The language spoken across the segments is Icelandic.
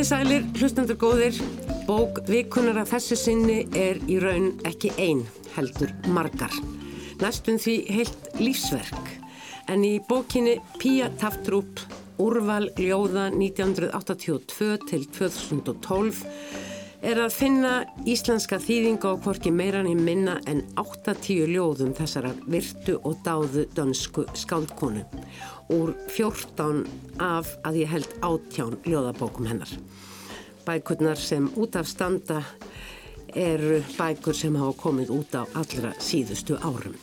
Komiði sælir, hlustendur góðir, bók vikunar af þessu sinni er í raun ekki einn, heldur margar. Næstum því heilt lífsverk, en í bókinni Pía Taftrúp, Úrval ljóða 1982 til 2012 er að finna íslenska þýðinga á hvorki meiran í minna en 8-10 ljóðum þessara virtu og dáðu dönsku skáldkonu úr 14 af að ég held átján ljóðabókum hennar. Bækurnar sem út af standa eru bækur sem hafa komið út á allra síðustu árum.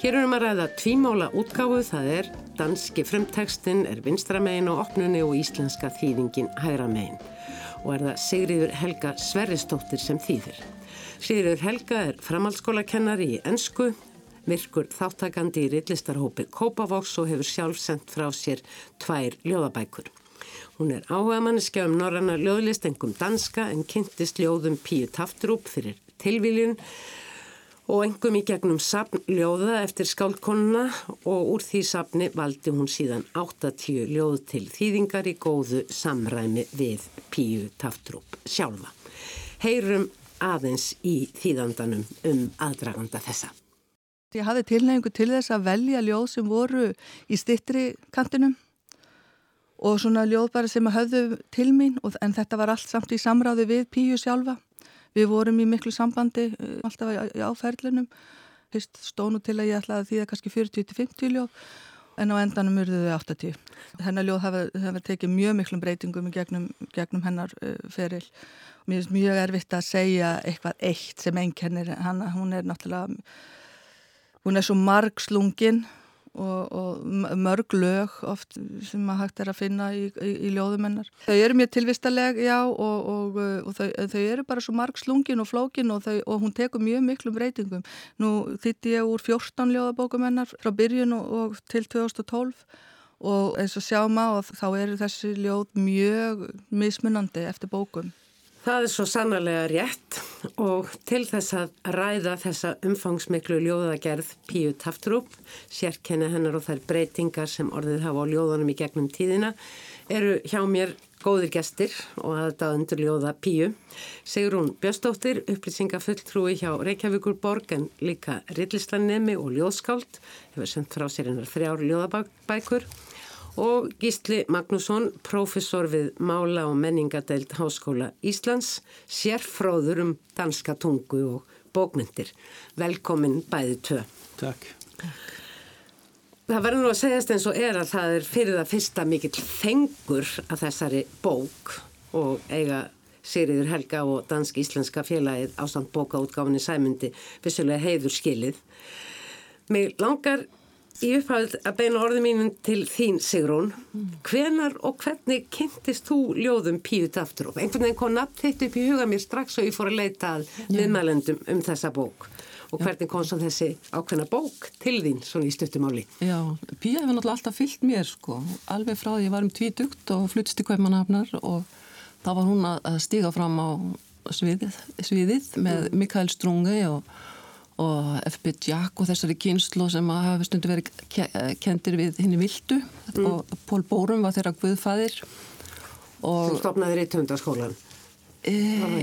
Hér erum að ræða tvímála útgáfu, það er danski frumtekstinn er vinstramegin og opnunni og íslenska þýðingin hæramegin og er það Sigriður Helga Sverristóttir sem þýðir. Sigriður Helga er framhaldsskólakennari í ennsku, virkur þáttakandi í rillistarhópi Kópavóks og hefur sjálf sendt frá sér tvær ljóðabækur. Hún er áhuga manneskja um norranna ljóðlist engum danska en kynntist ljóðum Píu Taftrúp fyrir tilvíljun og engum í gegnum sapn ljóða eftir skálkonuna og úr því sapni valdi hún síðan 80 ljóð til þýðingar í góðu samræmi við Píu Taftrúp sjálfa. Heyrum aðeins í þýðandanum um aðdraganda þessa. Ég hafði tilnefningu til þess að velja ljóð sem voru í stittri kantinum og svona ljóð bara sem að höfðu til mín en þetta var allt samt í samráði við Píu sjálfa Við vorum í miklu sambandi eh, alltaf á ferlunum. Fyrst stónu til að ég ætlaði að því að kannski 40-50 ljóð en á endanum urðuðu 80. Hennar ljóð hafa, hafa tekið mjög miklum breytingum gegnum, gegnum hennar uh, feril. Mér finnst mjög erfitt að segja eitthvað eitt sem einkennir. Hún er náttúrulega, hún er svo margslungin og, og mörg lög oft sem að hægt er að finna í, í, í ljóðumennar. Þau eru mjög tilvistaleg, já, og, og, og þau, þau eru bara svo marg slungin og flókin og hún tekur mjög miklum breytingum. Nú þýtti ég úr 14 ljóðabókumennar frá byrjun og til 2012 og eins og sjáum á þá eru þessi ljóð mjög mismunandi eftir bókum. Það er svo sannarlega rétt og til þess að ræða þessa umfangsmiklu ljóðagerð Píu Taftrúp, sérkenni hennar og þær breytingar sem orðið hafa á ljóðanum í gegnum tíðina, eru hjá mér góðir gestir og aðdáðundur ljóða Píu. Sigrún Bjöstóttir, upplýsingafulltrúi hjá Reykjavíkur borg en líka Rillislanemi og ljóðskáld, hefur sendt frá sér hennar þrjár ljóðabækur og Gísli Magnússon, professor við Mála og menningadeild Háskóla Íslands, sérfróður um danska tungu og bókmyndir. Velkomin bæði tvö. Takk. Það verður nú að segjast eins og er að það er fyrir það fyrsta mikill fengur að þessari bók og eiga Sigriður Helga og Dansk-Íslenska félagið ásamt bókaútgáfinni Sæmundi vissulega heiður skilið. Mér langar í upphæðið að beina orðið mínum til þín Sigrún mm. hvenar og hvernig kynntist þú ljóðum Píu Taftrúf? Einhvern veginn kom nafn þitt upp í huga mér strax og ég fór að leita að viðmælendum um þessa bók og hvernig kom svo þessi ákveðna bók til þín svona í stuttumáli? Já, Píu hefur náttúrulega alltaf fyllt mér sko, alveg frá því ég var um tvítugt og fluttist í Kaupanahafnar og þá var hún að stiga fram á sviðið, sviðið með. Mikael Strungi og og F.B. Jack og þessari kynslu sem hafa stundu verið kendir við henni vildu mm. og Pól Bórum var þeirra guðfæðir Þú stopnaði Rittundaskólan e,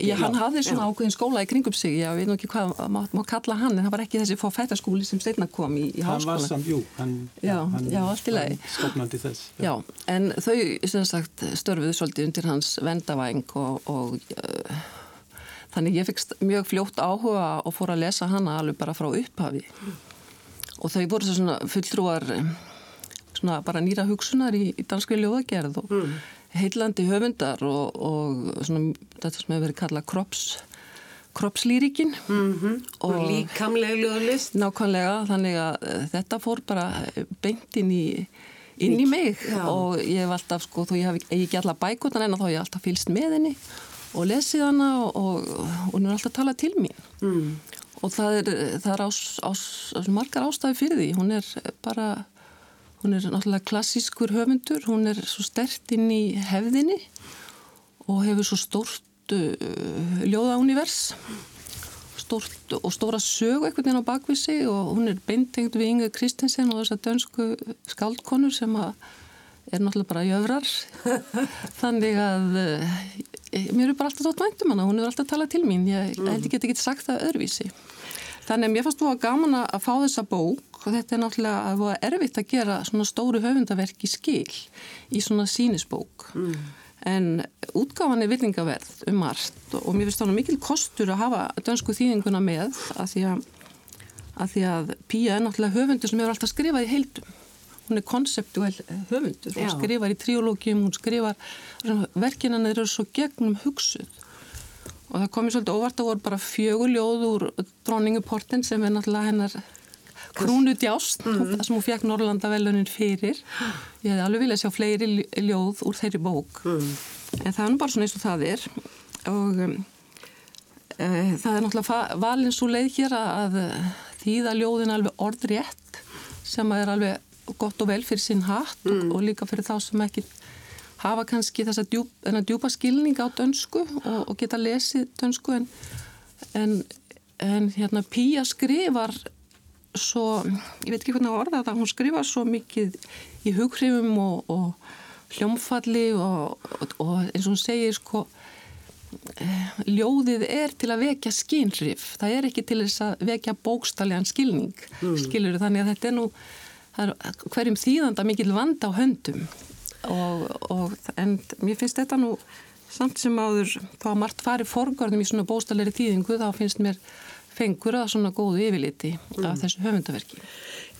Já, hann hafði svona já. ákveðin skóla í kringum sig. Já, við veitum ekki hvað maður má kalla hann en það var ekki þessi fófættaskóli sem steina kom í, í háskólan Hann var samt, jú hann, Já, hann, já lagi. Stopnandi þess Já, en þau, sem sagt, störfuðu svolítið undir hans vendavæng og, og uh, Þannig ég fekst mjög fljótt áhuga og fór að lesa hana alveg bara frá upphafi mm. og þau voru svona fulltrúar svona bara nýra hugsunar í, í danskri ljóðagerð og mm. heillandi höfundar og, og svona þetta sem hefur verið kallað kropps kroppslýrikin mm -hmm. og, og líkamlega ljóðlist nákvæmlega þannig að eh, þetta fór bara beint inn í inn í mig Já. og ég hef alltaf sko þó ég hef ekki alla bækutan en þá ég hef alltaf fylst með henni og lesið hana og, og, hún er alltaf að tala til mín. Mm. og það er, það er ás, ás, margar ástæði fyrir því. Hún er bara hún er náttúrulega klassískur höfundur. Hún er svo stert inn í hefðinni og hefur svo stórt uh, ljóðaunivers. Stórt og stóra sögu einhvern veginn á bakvísi og hún er beintengt við Inge Kristensen og þessar dönsku skaldkonur sem að er náttúrulega bara jöfrar. Þannig að uh, mér er bara alltaf tótt væntum hana, hún er alltaf að tala til mín. Ég mm. held ég get ekki sagt það öðruvísi. Þannig að mér fannst þú að gaman að fá þessa bók og þetta er náttúrulega að það er erfitt að gera svona stóru höfundaverk í skil í svona sínisbók mm. en útgáfan er villingaverð um margt og mér finnst þá mikil kostur að hafa dönsku þýðinguna með að því að, að, því að Pía er náttúrulega höfundur sem hefur alltaf skrifað í heildum hún er konseptuell höfundur, hún skrifar í triológium, hún skrifar verkinan eru svo gegnum hugsuð. Og það komið svolítið óvart að voru bara fjöguljóð úr dronninguportin sem er náttúrulega hennar krúnu djást mm. -hmm. sem hún fekk Norrlandavelunin fyrir. Ég hef alveg viljað sjá fleiri ljóð úr þeirri bók. Mm. en það er bara svona eins og það er. Og e, það er náttúrulega valin svo leið hér að þýða ljóðin alveg orðrétt sem er alveg gott og vel fyrir sinn hatt mm. og, og líka fyrir þá sem ekki hafa kannski þessa djúp, djúpa skilning á dönsku og, og geta lesið dönsku en, en, en hérna Pía skrifar svo, ég veit ekki hvernig að orða það, hún skrifar svo mikið í hughrifum og, og hljómfalli og eins og hún segir sko eh, ljóðið er til að vekja skínrif, það er ekki til þess að vekja bókstaljan skilning, mm. skilur þannig að þetta er nú er hverjum þýðanda mikil vand á höndum og, og en mér finnst þetta nú samt sem áður þá að margt fari forgörnum í svona bóstalegri þýðingu þá finnst mér fengur að svona góðu yfirliti mm. af þessu höfundaverki.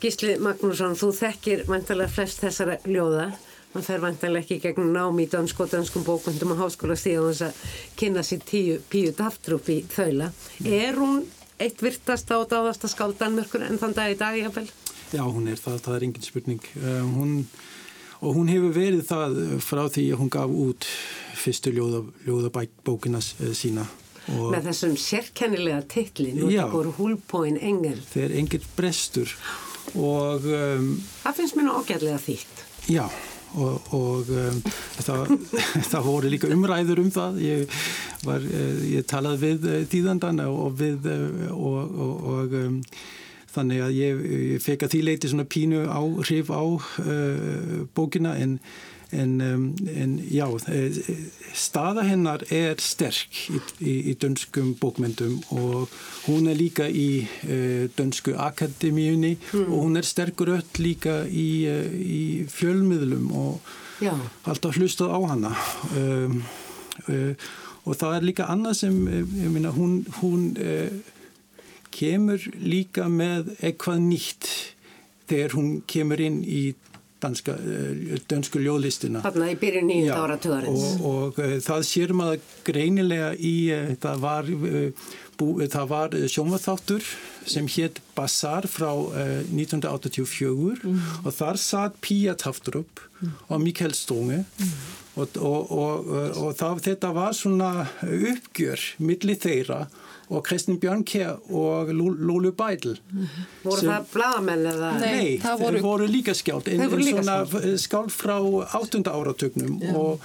Gísli Magnússon, þú þekkir vantalega flest þessara ljóða mann fer vantalega ekki gegn námi í dansk og danskum bókvöndum og háskóla stíðan þess að kynna sér tíu píu daftrup í þaula. Er hún eitt virtasta og dáðasta skáldanmörkur en þann dag í dag jáfnvel? Já, hún er það, það er engin spurning. Uh, hún, og hún hefur verið það frá því að hún gaf út fyrstu ljóða, ljóðabókina uh, sína. Og Með þessum sérkennilega titli, nú er það góður húlpóin engel. Það er engel brestur. Og, um, það finnst mér nú ágæðlega þýtt. Já, og, og um, það, það voru líka umræður um það. Ég, var, uh, ég talaði við tíðandan og við og, og um, þannig að ég, ég fekk að því leiti svona pínu áhrif á uh, bókina en, en, um, en já, eh, staða hennar er sterk í, í, í dönskum bókmyndum og hún er líka í uh, dönsku akademíunni mm. og hún er sterkur öll líka í, uh, í fjölmiðlum og já. alltaf hlustað á hana um, og það er líka annað sem, ég minna, hún, hún kemur líka með eitthvað nýtt þegar hún kemur inn í danska, eh, dönsku ljóðlistina. Þarna í byrjun nýjum ára töðarins. Og, og uh, það sér maður greinilega í, uh, það var, uh, var sjómaþáttur sem hétt Bazaar frá 1984 mm. og þar satt Pia Taftrup mm. og Mikael Strunge mm. og, og, og það, þetta var svona uppgjör millir þeirra og Kristinn Björnkjær og Lúlu Bædl -hmm. voru sem, það bladamenn eða? Nei, það voru, voru líka skjált en svona skált frá áttunda áratögnum yeah. og,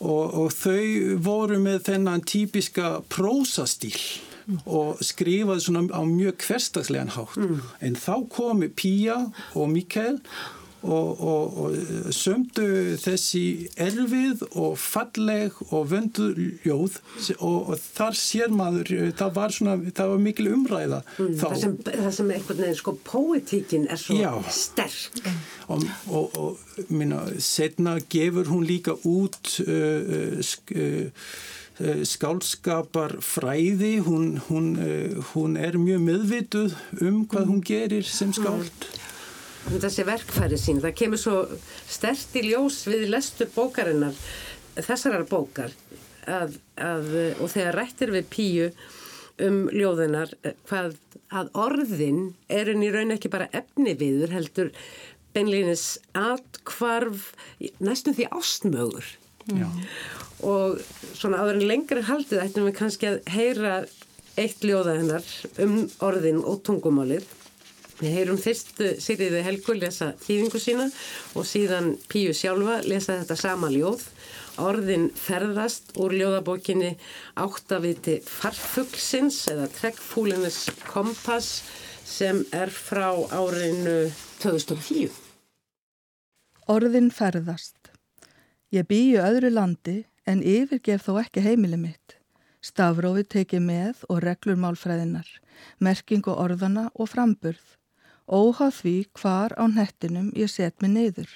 og, og þau voru með þennan típiska prósastíl mm. og skrifaði svona á mjög hverstagslegan hátt mm. en þá komi Pía og Mikael og, og, og sömdu þessi erfið og falleg og vöndu ljóð og, og þar sér maður það var, svona, það var mikil umræða mm, það, sem, það sem einhvern veginn sko póetíkin er svo Já. sterk. Og minna, setna gefur hún líka út uh, sk, uh, skálskapar fræði hún, hún, uh, hún er mjög meðvituð um hvað hún gerir sem skáld mm þessi verkfæri sín, það kemur svo stert í ljós við lestur bókarinnar þessarar bókar að, að, og þegar rættir við píu um ljóðunar hvað að orðin er henni raun ekki bara efni viður heldur beinleginis atkvarf næstum því ástmögur Já. og svona áður en lengri haldið ættum við kannski að heyra eitt ljóða hennar um orðin og tungumálið Við heyrum fyrst Sigriði Helgu lesa þýðingu sína og síðan Píu sjálfa lesa þetta sama ljóð. Orðin ferðast úr ljóðabókinni áttaviti farfuglsins eða trekkfúlinis kompass sem er frá árinu 2010. Orðin ferðast. Ég býju öðru landi en yfirgef þó ekki heimili mitt. Stafrófi teki með og reglur málfræðinar, merkingu orðana og framburð. Óhað því hvar á nettinum ég set mig neyður.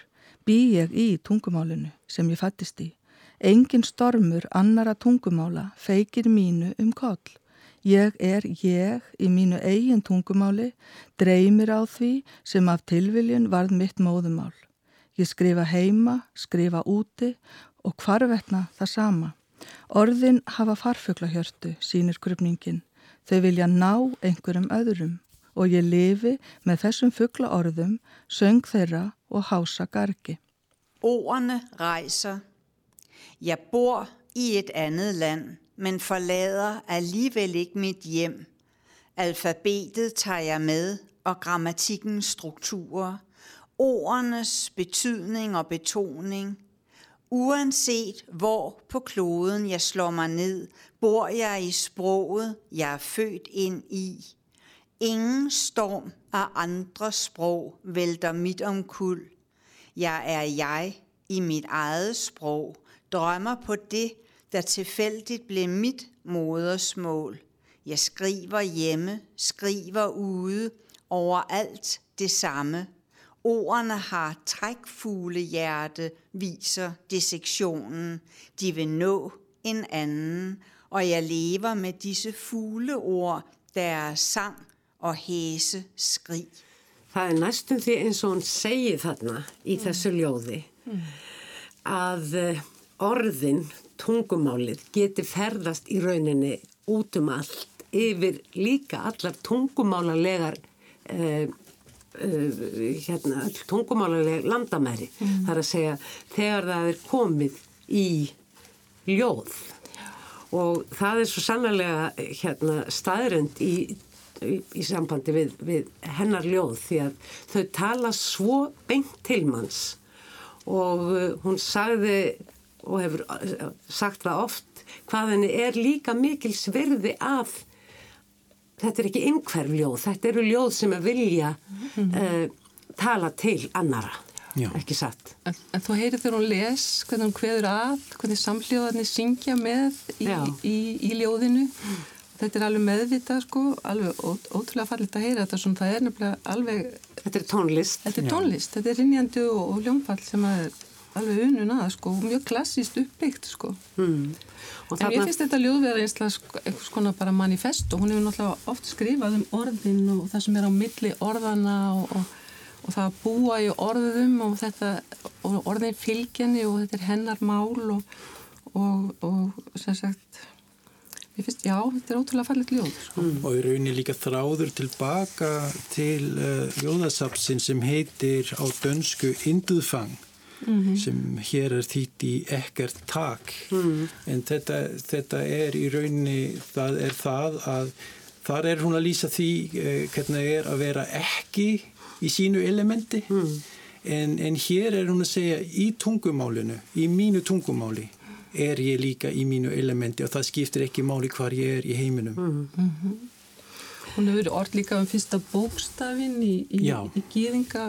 Bý ég í tungumálinu sem ég fættist í. Engin stormur annara tungumála feikir mínu um koll. Ég er ég í mínu eigin tungumáli, dreymir á því sem af tilviljun varð mitt móðumál. Ég skrifa heima, skrifa úti og hvarvetna það sama. Orðin hafa farfuglahjörtu, sínir krupningin. Þau vilja ná einhverjum öðrum og ég lifi með þessum fugglaorðum, söng þeirra og hása gargi. Ordene rejser. Jeg bor i et andet land, men forlader alligevel ikke mit hjem. Alfabetet tager jeg med, og grammatikkens strukturer, ordenes betydning og betoning. Uanset hvor på kloden jeg slår mig ned, bor jeg i sproget, jeg er født ind i. Ingen storm af andre sprog vælter mit omkuld. Jeg er jeg i mit eget sprog, drømmer på det, der tilfældigt blev mit modersmål. Jeg skriver hjemme, skriver ude, overalt det samme. Ordene har trækfuglehjerte, viser dissektionen. De vil nå en anden, og jeg lever med disse fugleord, deres sang og hæse skrig. Það er næstum því eins og hún segir þarna í þessu ljóði að eh, orðin, tungumálið, geti ferðast í rauninni út um allt yfir líka allar tungumálarlegar uh, uh, hérna, öll tungumálarleg landamæri. Það er að segja þegar það er komið í ljóð og það er svo sannlega hérna, staðrönd í, í, í sambandi við, við hennar ljóð því að þau tala svo beint til manns og uh, hún sagði og hefur uh, sagt það oft hvað henni er líka mikil sverði að þetta er ekki einhverf ljóð, þetta eru ljóð sem að vilja uh, tala til annara, Já. ekki satt. En, en þú heyrir þegar hún les, hvernig hún kveður að, hvernig samhljóðarnir syngja með í, Já. í, í ljóðinu. Þetta er alveg meðvitað, sko, alveg ó, ótrúlega fallit að heyra þetta, svona, það er nefnilega alveg, Þetta er tónlist. þetta er tónlist, þetta er rinjandi og, og ljónfall sem að er alveg unun að, sko, og mjög klassíst uppbyggt, sko. Mm. Og En ég finnst þetta ljóð vera einslega sko, einhvers konar bara manifest og hún hefur náttúrulega oft skrifað um orðin og það sem er á milli orðana og, og, og það að búa í orðum og þetta og orðin fylgjani og þetta er hennar mál og, og, og sem sagt ég finnst, já, þetta er ótrúlega fallit ljóð sko. og í rauninni líka þráður tilbaka til uh, ljóðasapsin sem heitir á dönsku Induðfang sem hér er þýtt í ekkert tak. En þetta, þetta er í rauninni það er það að þar er hún að lýsa því uh, hvernig það er að vera ekki í sínu elementi. En, en hér er hún að segja í tungumálinu, í mínu tungumáli er ég líka í mínu elementi og það skiptir ekki máli hvar ég er í heiminum hún hefur orð líka um fyrsta bókstafin í, í, Já. í gýðinga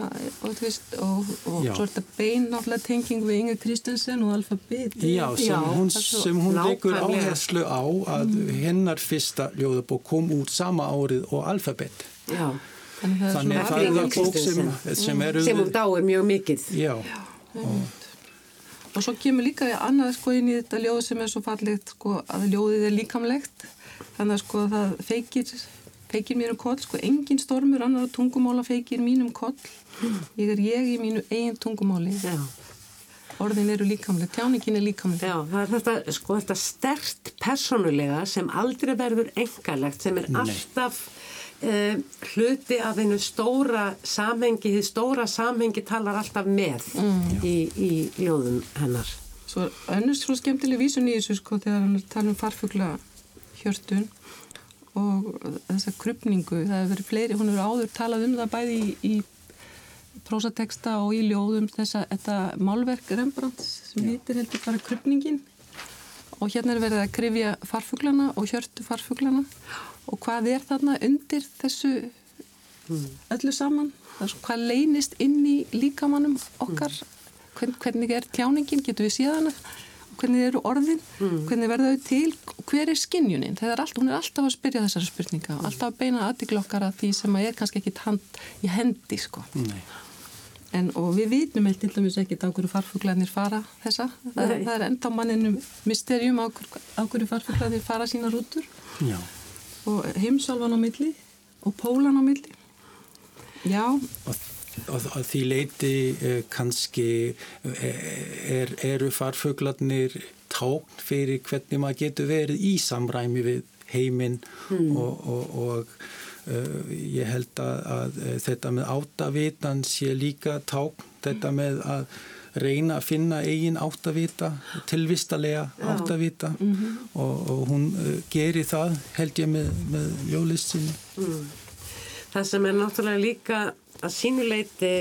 og, og, og Já. svo þetta bein náttúrulega tenging við Inge Kristensen og alfabeti Já, sem Já, hún, sem hún leikur áherslu á að hennar fyrsta ljóðabók kom út sama árið og alfabet. Já. þannig að það er það bók sem, sem er Sem hún dáir mjög mikið. Já, Og svo kemur líka annað sko inn í þetta ljóð sem er svo fallegt sko að ljóðið er líkamlegt. Þannig að sko það feikir, feikir mér um koll, sko engin stormur annar tungumála feikir mínum koll. Ég er ég í mínu eigin tungumáli. Já. Orðin eru líkamleg, tjáningin er líkamleg. Já, það er þetta, sko, þetta stert personulega sem aldrei verður engalegt, sem er alltaf uh, hluti af einu stóra samhengi, því stóra samhengi talar alltaf með í, í ljóðum hennar. Svo önnur svo skemmtileg vísun í þessu sko þegar hann tala um farfugla hjörtun og þessa krupningu, það hefur verið fleiri, hún hefur áður talað um það bæði í, í prósateksta og í ljóðum þessa, þetta málverk Rembrandt sem heitir heldur bara krupningin og hérna er verið að krifja farfuglana og hjörtu farfuglana og hvað er þarna undir þessu öllu saman, það hvað leynist inn í líkamannum okkar? Hvern, hvernig er tjáningin, getur við séð hana? Hvernig eru orðin, hvernig verða þau til? Hver er skinnjunin er allt, hún er alltaf að spyrja þessari spurninga og alltaf að beina aðtiklokkar að því sem að er kannski ekki hand, í hendi sko. en, og við vitum til dæmis ekki á hverju farfuglarnir fara þessa, það, það er enda manninum mysterjum á, á hverju farfuglarnir fara sína rútur. Já. Og heimsálvan á milli og pólan á milli. Já. Og og að því leiti eh, kannski eh, er, eru farfuglarnir tákn fyrir hvernig maður getur verið í samræmi við heiminn. Mm. og, og, og uh, ég held að, að þetta með áttavitan sé líka tákn, þetta með að reyna að finna eigin áttavita, tilvistalega áttavita mm -hmm. og, og hún uh, gerir það held ég með, með ljóðlistinni. Mm. Það sem er náttúrulega líka að sínuleiti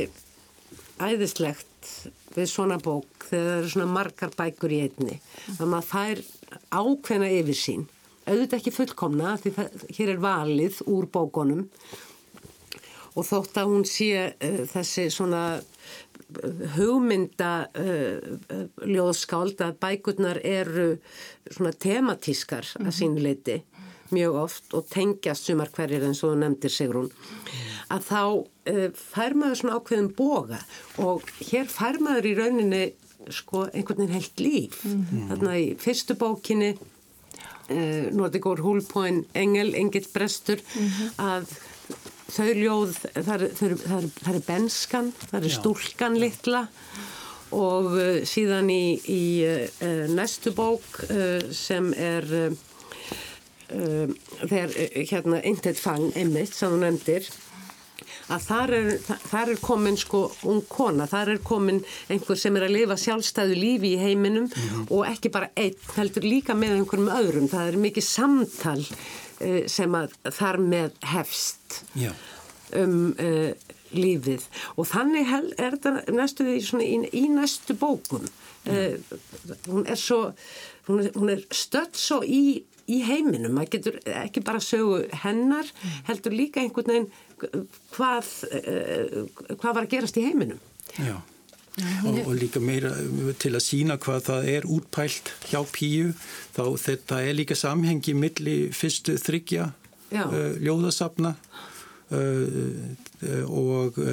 æðislegt við svona bók þegar það eru svona margar bækur í einni að maður fær ákveðna yfir sín auðvitað ekki fullkomna því það, hér er valið úr bókonum og þótt að hún sé uh, þessi svona hugmynda uh, ljóðskáld að bækurnar eru svona tematískar að sínuleiti mjög oft og tengjast sumar hverjir eins og þú nefndir Sigrún að þá uh, fær maður svona ákveðin boga og hér fær maður í rauninni sko einhvern veginn heilt líf mm -hmm. þarna í fyrstu bókinni uh, Nordigur Húlpóin Engel, Engil Brestur mm -hmm. að þau ljóð það er, benskan það er stúlkan litla og uh, síðan í, í næstu bók sem er þegar hérna Intet Fang Emmitt sem þú nefndir að þar er, þar er komin sko ung kona, þar er komin einhver sem er að lifa sjálfstæðu lífi í heiminum mm -hmm. og ekki bara einn, heldur líka með einhverjum öðrum, það er mikið samtal uh, sem að þar með hefst yeah. um uh, lífið. Og þannig hel, er þetta næstu í, í, í næstu bókum. Uh, hún er svo hún er, hún er stödd svo í í heiminum, maður getur ekki bara sögu hennar, heldur líka einhvern veginn hvað, uh, hvað var að gerast í heiminum. Já, og, og líka meira til að sína hvað það er útpælt hjá Píu, þá þetta er líka samhengi milli fyrstu þryggja uh, ljóðasafna uh, og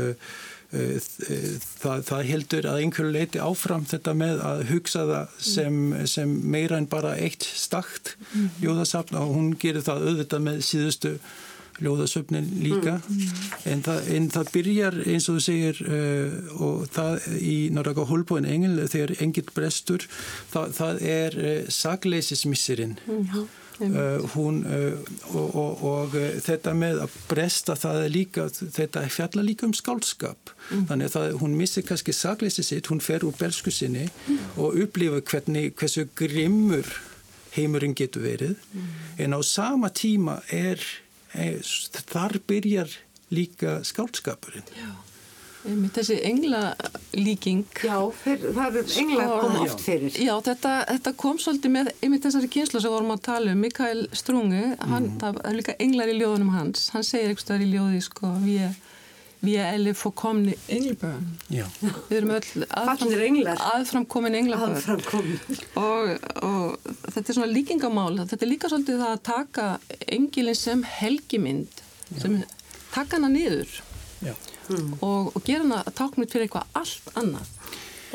það, það heldur að einhverju leiti áfram þetta með að hugsa það sem, sem meira en bara eitt stakt mm. ljóðasafna og hún gerir það auðvitað með síðustu ljóðasöfnin líka mm. en, það, en það byrjar eins og þú segir uh, og það í Norraka Holbóin engil þegar engil brestur það, það er uh, sagleisismisserinn mm. Uh, hún og, og, og þetta með að bresta það er líka þetta fjalla líka um skálskap mm. þannig að hún missir kannski sagleisi sitt hún fer úr belsku sinni og upplifa hvernig hversu grimmur heimurinn getur verið. Mm. en á sama tíma er Eh, þar byrjar líka skálskapurinn Já Þessi englalíking. Já, þeir, það er engla sko, kom oft fyrir. Já, þetta, þetta kom svolítið með einmitt þessari kynslu sem vorum að tala um Mikael Strungi, hann, mm. það er líka englar í ljóðunum hans, hann segir eitthvað í ljóði sko, við við erum forkomni englbörn við erum öll aðfram, aðframkomin englabörn og, og þetta er svona líkingamál. Þetta er líka svolítið það að taka engilin sem helgimynd sem taka hana niður mm. og, og gera hana táknut fyrir eitthvað allt annað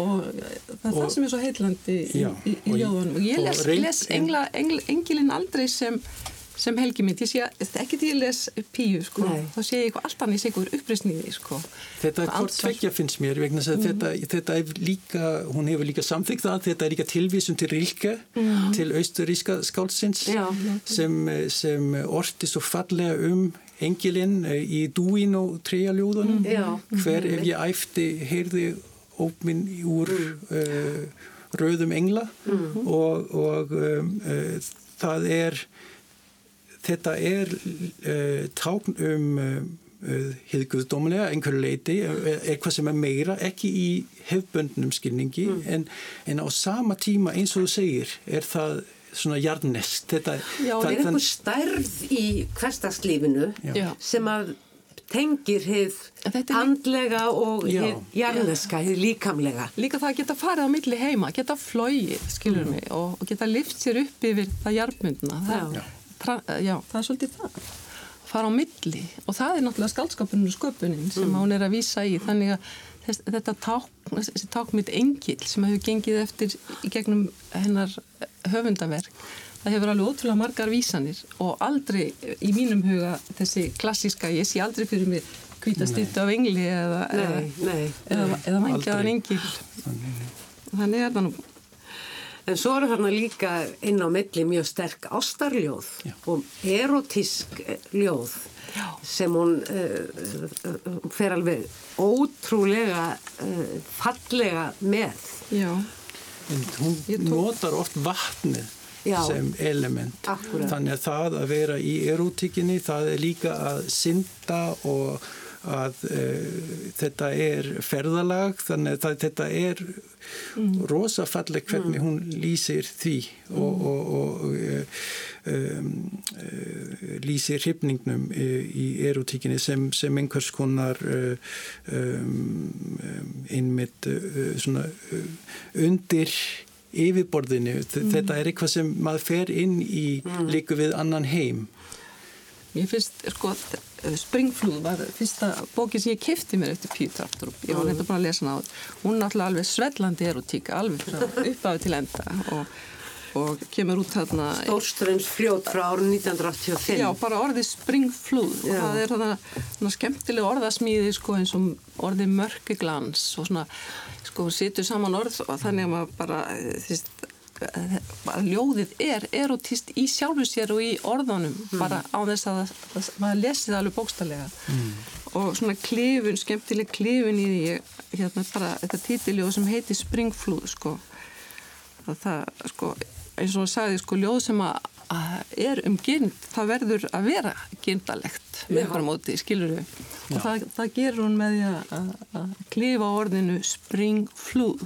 og það er það sem er svo heillandi í, í, í ljóðunum og ég les, les engla, engl, engilin aldrei sem sem helgi mitt, ég sé að ekki til þess píu sko, Nei. þá sé ég eitthvað allt annað, ég sé eitthvað uppreysniði sko. Þetta er hvort tveggja finnst mér vegna þess að mm. þetta, þetta er líka, hún hefur líka samþygt það, þetta er líka tilvísum til Rilke, mm. til austuríska skálsins sem, sem orti svo fallega um engilinn eh, í dúin og trejaljóðunum, mm. hver ef ég æfti heyrði ópminn úr uh, rauðum engla mm. og, og um, uh, það er þetta er uh, tákn um hiðguðdómulega, einhverju leiti eitthvað sem er meira, ekki í hefböndnum skilningi mm. en, en á sama tíma eins og þú segir er það svona jarnest þetta, Já, það er einhver stærð í hverstagslífinu sem að tengir hið Þetta er lí- andlega og jarneska, hið líkamlega. Líka það að geta farið á milli heima, geta flóið, skilur mig, og, og geta lift sér upp yfir það jarmundna. Það, það er svolítið það. Fara á milli og það er náttúrulega skaldskapurinn og sköpunin sem hún er að vísa í. Þannig að þess, þetta tákn, þessi tákmynd engil sem hefur gengið eftir í gegnum hennar höfundaverk, það hefur alveg ótrúlega margar vísanir og aldrei í mínum huga þessi klassíska, ég sé aldrei fyrir mig hvítastýttu af engli eða, Nei, nei. eða, eða Aldrei. engil. Þannig er það nú. En svo eru þarna líka inn á milli mjög sterk ástarljóð Já. og erotísk ljóð Já. sem hún uh, fer alveg ótrúlega uh, fallega með. Já. En hún Ég tók- notar oft vatnið Já. sem element. Akkúrat. Þannig að það að vera í erótikinni, það er líka að synda og að uh, þetta er ferðalag, þannig að þetta er mm. rosafalleg hvernig hún lýsir því og, og, og uh, um, lýsir hrifningnum í, erotikinni sem, sem einhvers konar um, innmitt svona undir yfirborðinu. Mm. Þetta er eitthvað sem maður fer inn í líku við annan heim. Mér finnst, sko, Springflúð var fyrsta bóki sem ég kefti mér eftir Píu Tartrup. Ég var reynda bara að lesa hana á. Hún er náttúrulega alveg svellandi erotík, alveg frá upphafi til enda og, og kemur út þarna... Stórströms fljót frá árun 1985. Já, bara orðið springflúð og það er svona skemmtileg orðasmíði sko eins og orðið mörkuglans og svona, sko, situr saman orð og þannig að maður bara, eh, ljóðið er erotist í sjálfu sér og í orðunum bara á þess að, að maður lesi það alveg bókstallega og svona klifun, skemmtileg klifun í því hérna bara þetta títiljóð sem heitir springflúð sko. Að það sko eins og það sagði sko ljóð sem að er um gyrnd, það verður að vera gyrndalegt með einhverjum móti, skilur við og það, það gerur hún með því að, á orðinu springflúð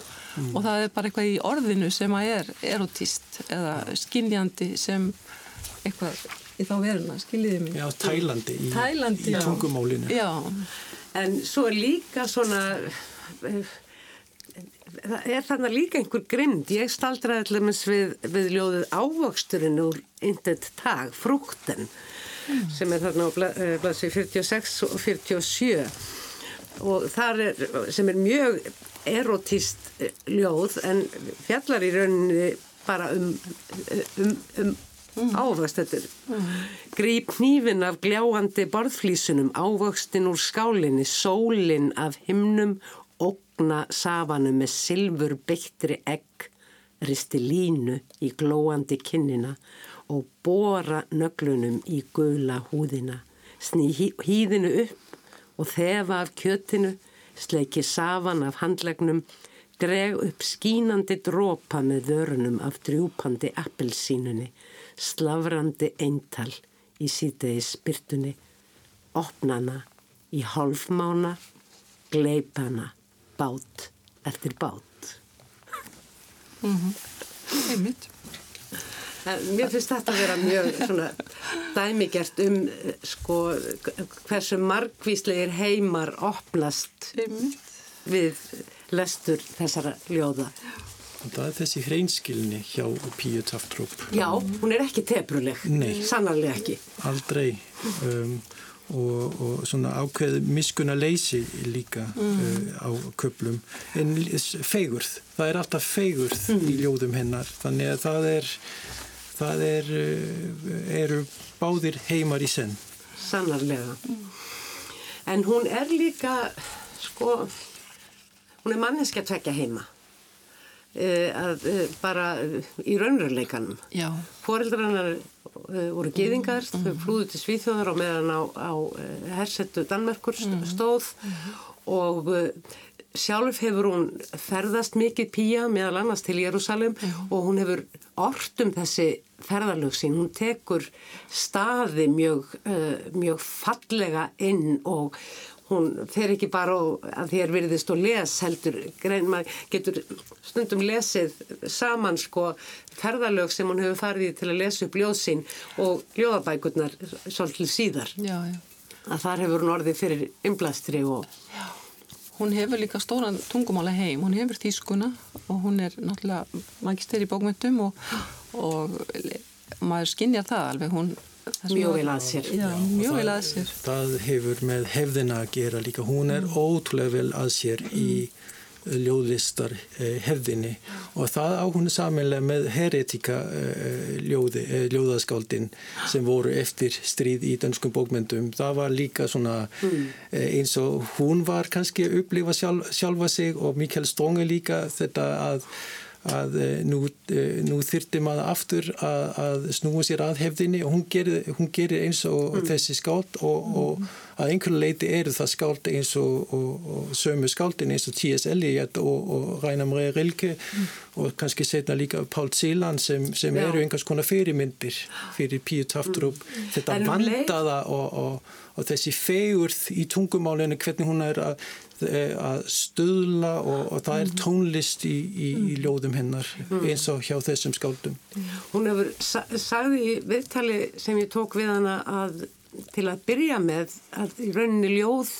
og það er bara eitthvað í orðinu sem að er erotist eða skinjandi sem eitthvað í þá veruna, skiljiði mig. Já, tælandi í, Tælandi, í já. tungumálinu. Já, En svo er líka svona, eh, það er þarna líka einhver grind. Ég staldraði allir við, við ljóðið ávöxturinn úr Intet tag, frúkten, sem er þarna á bla- eh, blaðsvið 46 og 47. Og þar er, sem er mjög erotíst eh, ljóð, en fjallar í rauninni bara um, um, um ávöxtetur. Grýp hnífin af gljáandi borðflísunum, ávöxtin úr skálinni, sólin af himnum, ógna safanum með silfur beittri egg, risti línu í glóandi kinnina og bóra nöglunum í gula húðina, sný hýðinu upp og þefa af kjötinu, sleiki safan af handlegnum, dreg upp skínandi drópa með vörunum af drjúpandi appelsínunni, slavrandi eintal í síðdegi spyrtunni, opnana í hálfmána, gleipana, bát eftir bát. einmitt En Mér finnst þetta að vera mjög svona dæmigert um eh, sko hversu margvíslegir heimar opnast einmitt við lestur þessara ljóða. Og það er þessi hreinskilni hjá Píu Taftrup. Já, hún er ekki tepruleg. Nei. Sannarlega ekki. Aldrei. Um, og, og svona ákveð miskuna leysi líka uh, á köplum. En feigurð, það er alltaf feigurð í ljóðum hennar. Þannig að það er, það er, uh, eru báðir heimar í senn. Sannarlega. En hún er líka, sko, hún er manneski að tvekja heima. Uh, að, uh, bara uh, í raunveruleikanum. Uh, voru geðingar, þau flúðu til Svíþjóðar og meðan á, á hersettu Danmerkur st- stóð. Og uh, sjálf hefur hún ferðast mikið pía meðal annars til Jérúsalem og hún hefur ort um þessi ferðarlög sín, hún tekur staði mjög, mjög fallega inn og hún fer ekki bara og, að þér virðist og les heldur, grein maður getur stundum lesið saman sko ferðalög sem hún hefur farið til að lesa upp ljóð sín og ljóðabækurnar svolítið síðar. já, já. að þar hefur hún orðið fyrir ymblasti og... Já, hún hefur líka stóran tungumála heim, hún hefur þýskuna og hún er náttúrulega magister í bókmyndum og, og maður skinnjar það alveg, hún Mjög vel að sér. Já, mjög vel að sér. Það hefur með hefðina að gera líka. Hún er mm. ótrúlega vel að sér mm. í ljóðlistar eh, hefðinni og það á hún samanlega með heretika eh, ljóði, eh, ljóðaskáldin sem voru eftir stríð í danskum bókmyndum. Það var líka svona mm. eins og hún var kannski að upplifa sjálf, sjálfa sig og Mikael Stronge líka þetta að að nú, nú þyrti maður aftur að, að snúa sér að hefðinni og hún gerir, hún gerir eins og mm. þessi skáld og, og að einhverju leiti eru það skáldi eins og, og, og sömu skáldin eins og T.S. Eliot og, og Rainer Maria Rilke mm. og kannski setna líka Pál Celan sem, sem eru einhvers konar fyrirmyndir fyrir Píu Taftrup mm. þetta um vandaða og þessi fegurð í tungumálinu hvernig hún er að að stöðla og, og það er mm. tónlist í, í, í mm. ljóðum hennar eins og hjá þessum skáldum. Hún hefur sagði í viðtali sem ég tók við hana að til að byrja með að í rauninni ljóð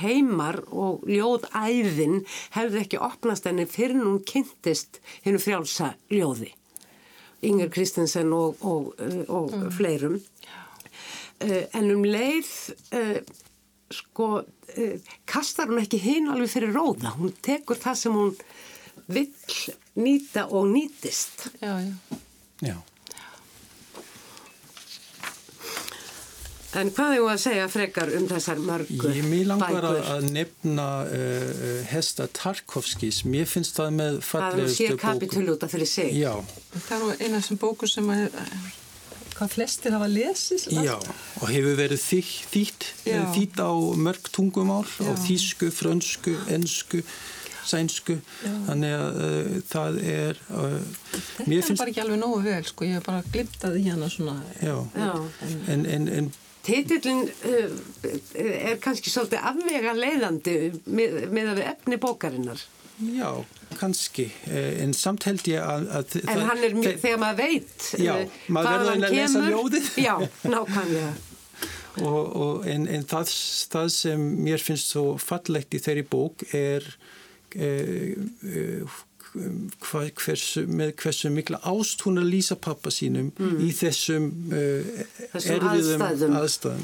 heimar og ljóðæðin hefði ekki opnast henni fyrir hún kynntist hennu frjálsa ljóði Inger Kristensen og, og, og mm. fleirum uh, en um leið sko uh, kastar hún ekki hinn alveg fyrir róða hún tekur það sem hún vill nýta og nýtist Já, já Já En hvað hefur að segja frekar um þessar mörgu bækur? Ég mér langar að nefna uh, Hesta Tarkovskis. Mér finnst það með fallegustu bóku. Það er sér kapitulúta fyrir sig. Já. Það er eina þessum bóku sem að, hvað flestir hafa lesið. Já, og hefur verið þýtt, þýtt á mörg tungumál, Já. á þýsku, frönsku, ennsku sænsku Já. þannig að uh, það er uh, þetta er finnst... bara ekki alveg nógu vel sko, ég hef bara glimt að því hana svona Já. en, en, en Titillin uh, er kannski svolítið afvega leiðandi með, með að við efni bókarinnar. Já, kannski, eh, en samt held ég að... að en hann er mjög, þegar maður veit já, uh, maður hvað hann kemur. Já, maður verður að lesa ljóðið. Já, nákvæmlega. og, og, en en það, það sem mér finnst svo fallegt í þeirri bók er... Uh, uh, hva, hversu, með hversu mikla ást hún að lýsa pappa sínum mm. í þessum, uh, erfiðum aðstæðum, aðstæðum.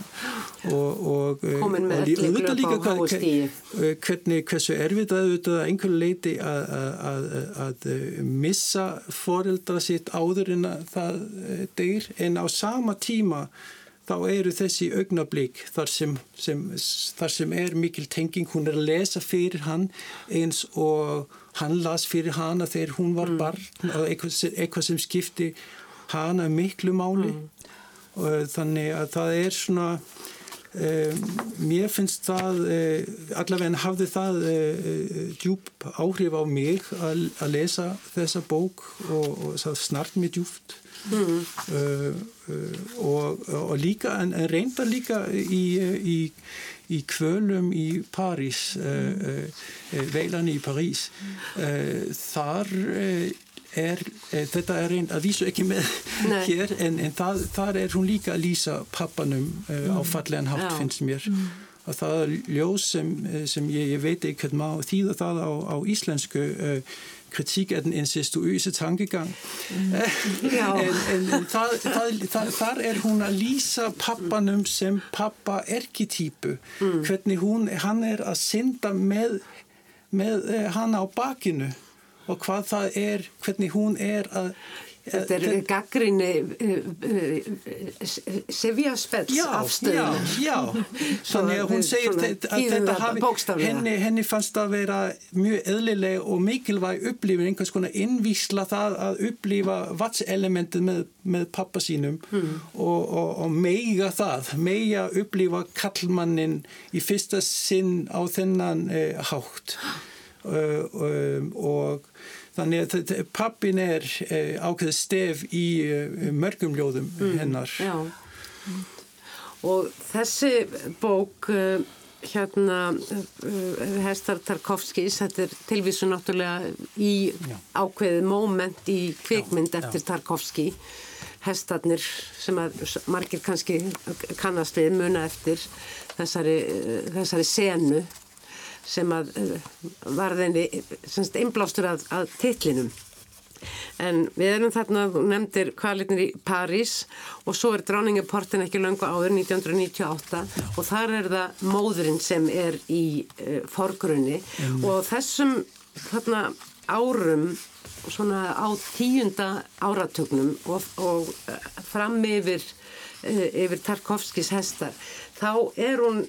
og, og, uh, með öllu glöp á hóstíi uh, hvernig hversu erfið að auðvitað einhverju leiti að, að, að missa foreldra sitt áður en að það uh, deyr en á sama tíma þá eru þessi augnablík þar sem, sem, þar sem er mikil tenging, hún er að lesa fyrir hann eins og hann las fyrir hana þegar hún var mm. barn og eitthvað, eitthvað sem skipti hana miklu máli mm. og þannig að það er svona mér finnst það uh, allavega hafði það uh, djúb áhrif á mig að, að lesa þessa bók og, og það snart mér djúbt mm. uh, og, og líka en reynda líka í, í í kvölum í París, uh, uh, veilan í París, uh, þar er, þetta er einn að vísu ekki með Nei. hér, en, en það, þar er hún líka að lýsa pappanum mm. á fallegan hátt, Já. finnst mér. Mm. Og það er ljós sem, sem ég, ég veit ekki hvernig maður þýða það á, á íslensku kritik af den incestuøse tankegang. Mm. Ja. en, en, þar, þar, þar, er hún að lýsa pappanum sem pappa-erkitypu. Mm. Hvernig hún, hann er að synda með, með eh, hann á bakinu og hvað það er, hvernig hún er að Þetta er Þen... gaggrinni uh, Sivjaspels afstöðu. Já, já. Þannig að hún segir að þetta hafi, henni, henni fannst að vera mjög eðlileg og mikilvæg upplifin, einhvers konar innvísla það að upplifa vatselementið með, með pappa sínum mm. og, og, og meiga það, meiga upplifa kallmannin í fyrsta sinn á þennan uh, hátt og Þannig að pappin er eh, ákveð stef í eh, mörgum ljóðum mm, hennar. Já, og þessi bók eh, hérna Hestar Tarkovskis, þetta er tilvísu náttúrulega í já. ákveðið móment í kvikmynd já, eftir já. Tarkovski hestarnir sem að margir kannski kannast við muna eftir þessari, þessari senu sem að varðinni einblástur að, að titlinum. En við erum þarna, nefndir kvalitnir í París og svo er dráningaportin ekki löngu áður 1998 og þar er það móðurinn sem er í uh, forgrunni mm. og þessum þarna árum svona á tíunda áratögnum og, og uh, fram yfir, yfir Tarkovskis hestar þá er hún,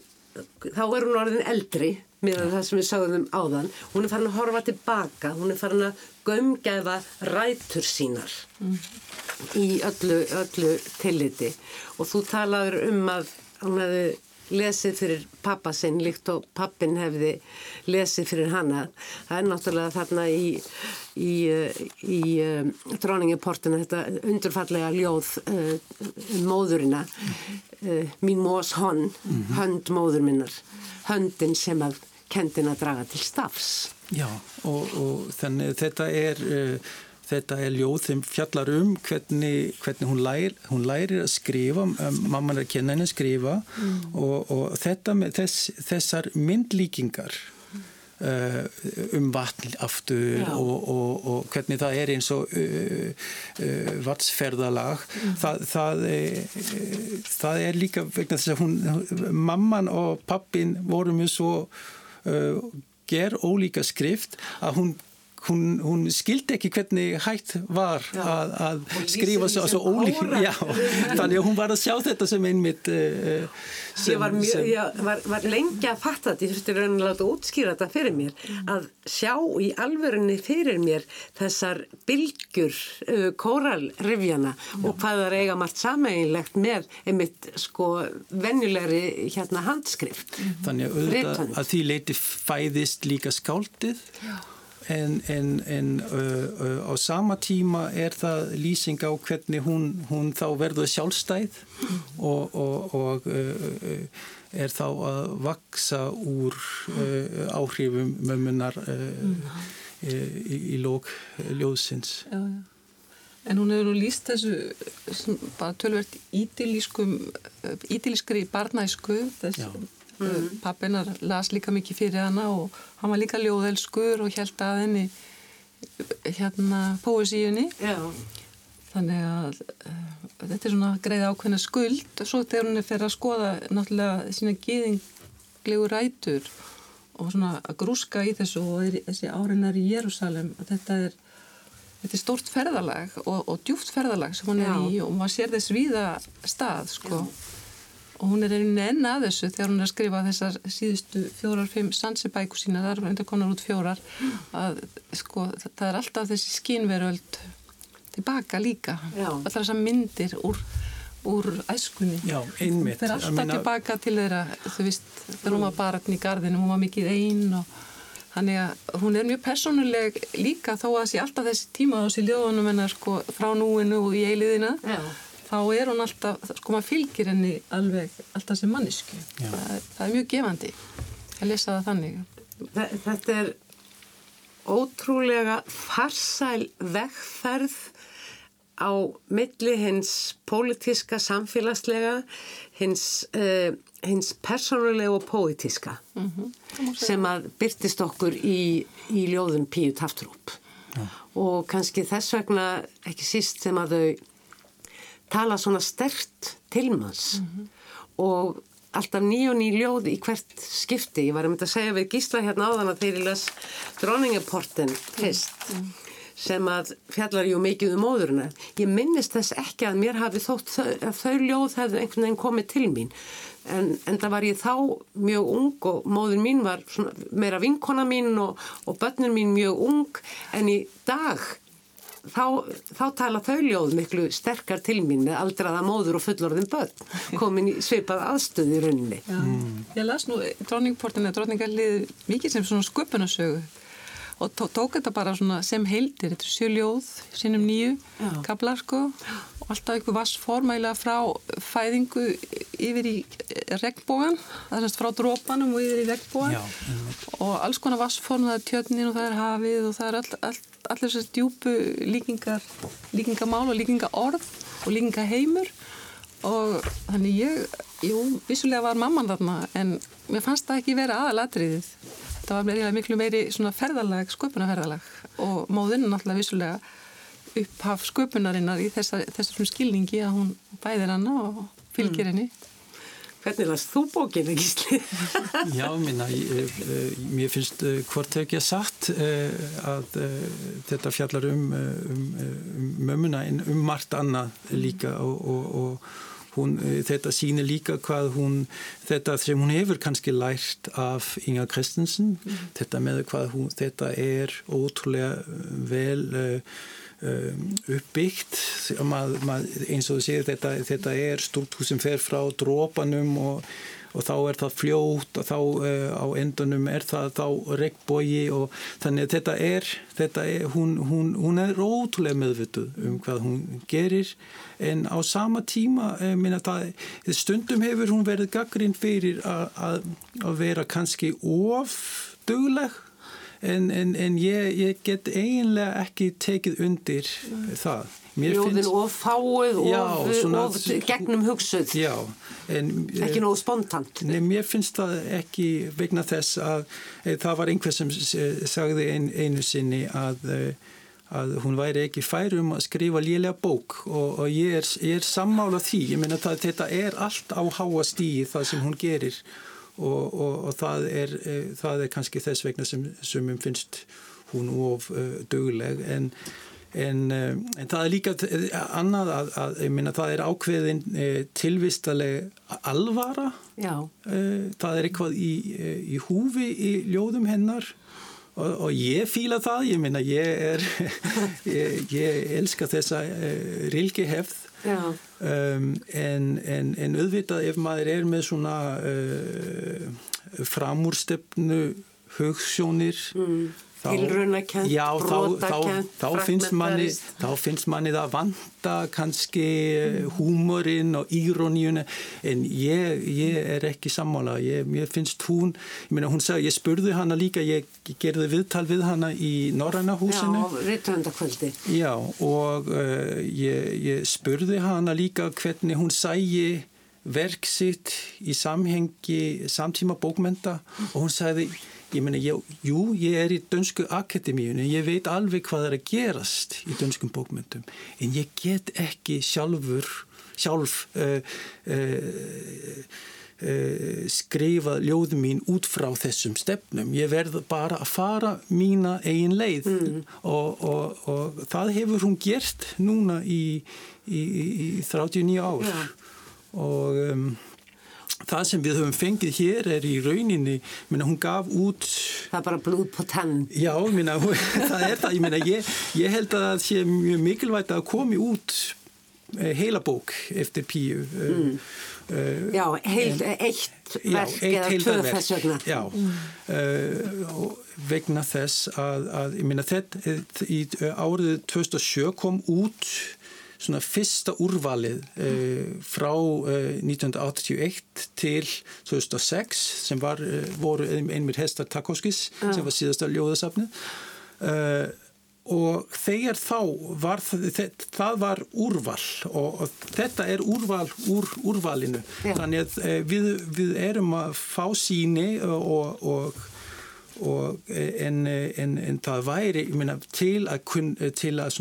þá er hún orðin eldri með það sem við sáðum áðan hún er farin að horfa tilbaka hún er farin að gömgæfa rætur sínar mm. í öllu, öllu tilliti og þú talaður um að hún hefði lesið fyrir pappa sinn líkt og pappin hefði lesið fyrir hana það er náttúrulega þarna í í, í um, dróningiportinu þetta undurfallega ljóð uh, um móðurina uh, mín mós honn mhm. hönd móður minnar höndin sem að kendin að draga til stafs. Já og, og þannig þetta er uh, þetta er ljóð þeim fjallar um hvernig, hvernig hún, lær, hún lærir að skrifa, um, mamman er að kenna henni að skrifa mm. og, og þetta með þess, þessar myndlíkingar uh, um vatn aftur og, og hvernig það er eins og uh, vatsferðalag mm. það, það, það er líka vegna þess að hún mamman og pappin voru mjög svo uh, ger ólíka skrift að hún hún, hún skildi ekki hvernig hægt var að, að skrifa svo, svo ólík já, þannig að hún var að sjá þetta sem einmitt uh, sem, ég var, mjög, sem, ég var, var lengi að fatta þetta. Ég þurfti raunin að útskýra þetta fyrir mér. Mm. að sjá í alverðinni fyrir mér þessar bylgjur uh, kóralrifjana og hvað það er eiga margt sameinlegt með einmitt sko venjulegri hérna handskrift. Þannig að, að því leiti fæðist líka skáldið. Já en, en, en uh, uh, á sama tíma er það lýsing á hvernig hún, hún þá verður sjálfstæð og, og, og uh, er þá að vaksa úr áhrifum mömmunar í, í lók ljóðsins. Já, já. En hún hefur nú líst þessu bara tölvert ídilískri barnæsku þessu Mm. Pappinar las líka mikið fyrir hana og hann var líka ljóðelskur og held að henni hérna póesíunni. Já. Þannig að þetta er svona greið ákveðna skuld og svo þegar hún er fyrir að skoða náttúrulega sína gíðinglegu rætur og svona að grúska í þessu og þessi áreinar í Jérúsalem að þetta er Þetta er stórt ferðalag og, og djúft ferðalag sem hún er Já. í og maður sér þess viða stað sko. Já og hún er einnig enn að þessu þegar hún er að skrifa þessar síðustu fjórar-fimm sansibæku sína, það er enda konar út fjórar að sko það er alltaf þessi skínveröld tilbaka líka. Alltaf þessar myndir úr, úr æskunni. Já, einmitt. Það er alltaf meina... tilbaka til þeirra þú veist, þegar hún var barn í gardinu hún var mikið einn og þannig að hún er mjög personuleg líka þó að þessi alltaf þessi tíma á þessi ljóðunum hennar sko frá núinu og í eiliðina Já þá er hún alltaf, sko maður fylgir henni alveg alltaf sem mannisku það, það er mjög gefandi að lesa það þannig. Þetta er ótrúlega farsæl vegferð á milli hins pólitíska, samfélagslega hins, uh, hins persónulega og pólitíska mm -hmm. sem að byrtist okkur í, í ljóðum Píu Taftrúp. Ja. og kannski þess vegna ekki síst sem að þau tala svona stert til manns mm -hmm. og alltaf ný og ný ljóð í hvert skipti. Ég var að mynda að segja við Gísla hérna áðan að þeir í las Dronningaporten fyrst mm sem að fjallar jú mikið um móðurina. Ég minnist þess ekki að mér hafi þótt að þau ljóð hefðu einhvern veginn komið til mín en, en það var ég þá mjög ung og móður mín var meira vinkona mín og, og börnur mín mjög ung en í dag þá, þá tala þau ljóð miklu sterkar til mín með aldraða móður og fullorðin börn komin í sveipað aðstöði í rauninni. Mm. Ég las nú dronningportina, dronningarlið mikið sem svona sköpunasögu og tók þetta bara sem heildir, þetta er sjöljóð, sínum nýju kablar sko og alltaf einhver vassform ægilega frá fæðingu yfir í regnbógan, það er frá drópanum og yfir í regnbógan og alls konar vassform, það er tjötnin og það er hafið og það er all, all, allir þessar djúpu líkingar, líkingamál og líkingaorð og líka heimur og þannig ég, jú, vissulega var mamman þarna en mér fannst það ekki vera aðalatriðið. Það var miklu meiri svona ferðalag, sköpunarferðalag og móðinn náttúrulega vissulega upphaf sköpunarinnar í þessar skilningi að hún bæðir hana og fylgir henni. Mm. Hvernig las þú bókinu, Gísli? Já, minna, ég, mér finnst uh, hvort að satt uh, að uh, þetta fjallar um, um, um mömuna en um margt annað líka og, og, og hún, þetta sýnir líka hvað hún, þetta sem hún hefur kannski lært af Inga Kristensen, mm. þetta með hvað hún, þetta er ótrúlega vel Um, uppbyggt. Mað, mað, eins og þú séu þetta, þetta er struktúr sem fer frá drópanum og, og þá er það fljótt og þá uh, á endunum er það þá regnbógi og þannig að þetta er, þetta er hún, hún, hún er ótrúlega meðvituð um hvað hún gerir. En á sama tíma uh, minna, það, stundum hefur hún verið gaggrinn fyrir að vera kannski of dögleg en, en, en ég, ég get eiginlega ekki tekið undir Nei. það. Ljóðin og fáið og, gegnum hugsuð já, en, ekki nógu spontant. Nei, mér finnst það ekki vegna þess að e, það var einhver sem sagði ein, einu sinni að, e, að hún væri ekki færum að skrifa lélega bók. Og, og ég, er, ég er sammála því, ég menna að þetta er allt á háa stíi það sem hún gerir og, og, og það, er, e, það er kannski þess vegna sem sumum finnst hún of uh, döguleg en, en, uh, en það er líka annað að, að minna, það er ákveðin uh, tilvistaleg alvara. Það er eitthvað í, í húfi í ljóðum hennar. Og, og ég fýla það, ég minna ég er ég, ég elska þessa rilgi hefð um, en, en, en auðvitað ef maður er með svona uh, framúrstefnu hugssjónir mm tilrunakent, brotakent þá, þá, finnst manni, þá finnst manni það vanda kannski mm. húmorinn og íróníuna en ég, ég er ekki sammála. Ég, ég finnst hún ég, meina, hún sag, ég spurði hana líka ég gerði viðtal við hana í Norræna húsinu. Já, rittvöndakvöldi Já, og uh, ég spurði hana líka hvernig hún sægi verk sitt í samhengi samtíma bókmenta og hún sagði Ég meina, jú, ég er í dönsku akademíunum, ég veit alveg hvað er að gerast í dönskum bókmyndum, en ég get ekki sjálfur, sjálf uh, uh, uh, skrifa ljóðum mín út frá þessum stefnum. Ég verð bara að fara mína eigin leið mm. og, og, og það hefur hún gert núna í, í, í 39 ár ja. og... Um, það sem við höfum fengið hér er í rauninni, minna, hún gaf út það er bara blúð på tann já, minna, það er það, ég, minna, ég, ég held að það sé mjög mikilvægt að komi út eh, heila bók eftir Píu eh, mm. uh, já, heil, en, eitt verk já, eitt eða tvö þess vegna já, mm. uh, vegna þess að, að ég minna, þetta í árið 2007 kom út svona fyrsta úrvalið uh, frá uh, eh, 1981 til 2006 sem var, uh, voru einmir Hestar Takoskis ja. sem var síðasta ljóðasafnið og þegar þá var það, það var úrval og, og þetta er úrval úr úrvalinu ja. þannig að við, við erum að fá síni og, og en, en, en það væri minna, til að, til að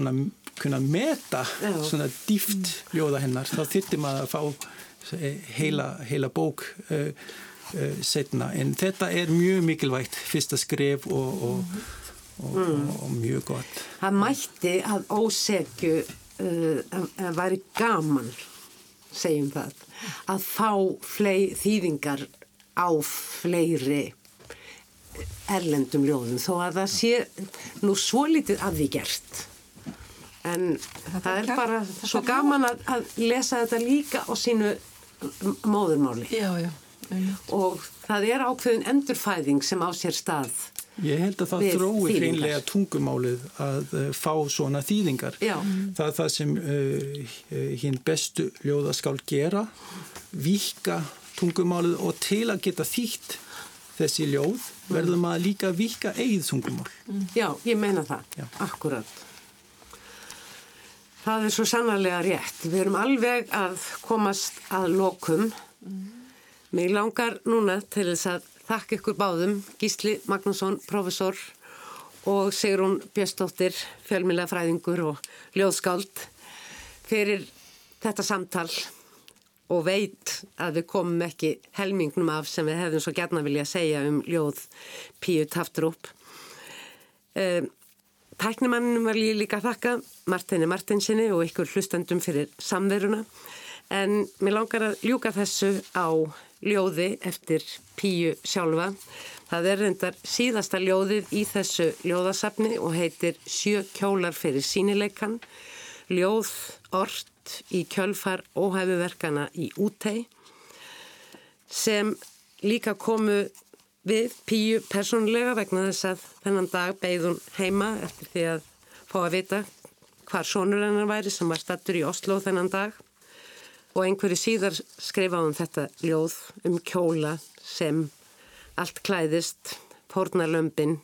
kunna meta svona dýft ljóða hennar þá þyrtti maður að fá eh, heila, heila bók uh, uh, setna en þetta er mjög mikilvægt fyrsta skref og, og, og, mm. og mjög gott. Það mætti að ósegju uh, að væri gaman segjum það að fá flei, þýðingar á fleiri erlendum ljóðum. Þó að það sé nú svo litið að því gert en það, það er bara svo gaman að, að lesa þetta líka á sínu móðurmáli já, já, og það er ákveðin endurfæðing sem á sér stað Ég held að það þrói hreinlega tungumálið að uh, fá svona þýðingar. Já. Það er það sem uh, hinn bestu ljóða skal gera, vika tungumálið og til að geta þýtt þessi ljóð verður maður líka vika eigið tungumál. Já, ég meina það, Já. akkurat. Það er svo sannarlega rétt. Við erum alveg að komast að lokum. Mm. Mér langar núna til þess að þakka ykkur báðum, Gísli Magnússon, profesor og Sigrun Björnsdóttir, fjölmjölega fræðingur og ljóðskáld fyrir þetta samtal og veit að við komum ekki helmingnum af sem við hefðum svo gætna vilja segja um ljóð Píu Taftrup. Um, Tæknumannum var ég líka að þakka Martini Martinsinni og ykkur hlustandum fyrir samveruna en mér langar að ljúka þessu á ljóði eftir Píu sjálfa. Það er reyndar síðasta ljóðið í þessu ljóðasafni og heitir Sjö kjólar fyrir sínileikan, ljóð orð í kjölfar óhæfuverkana í útei sem líka komu við Píu persónulega vegna þess að þennan dag beigð hún heima eftir því að fá að vita hvar sonur hennar væri sem var stattur í Oslo þennan dag. Og einhverju síðar skrifa hún þetta ljóð um kjóla sem allt klæðist, pornalömpin,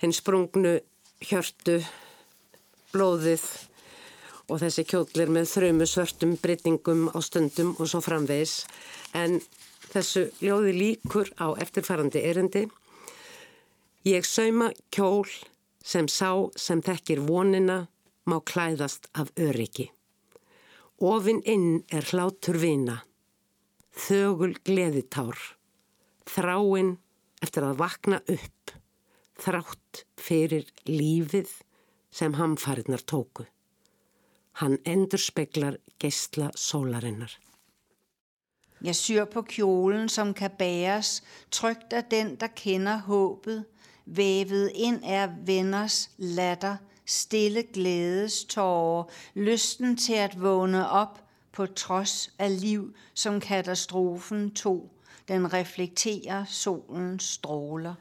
hinn sprungnu hjörtu, blóðið og þessi kjótlir með þrömu svörtum breytingum á stundum og svo framvegis. En þessu ljóði líkur á eftirfærandi erindi Ég sauma kjól sem sá sem þekkir vonina má klæðast af öryggi. Ofinn inn er hlátur vina, þögul gleðitár, þráinn eftir að vakna upp, þrátt fyrir lífið sem hamfariðnar tóku. Han endur speklar geistla solarinnar. Jeg syr på kjolen, som kan bæres, trygt af den, der kender håbet. Vævet ind er venners latter, stille glædes tårer, lysten til at vågne op på trods af liv, som katastrofen tog. Den reflekterer solens stråler.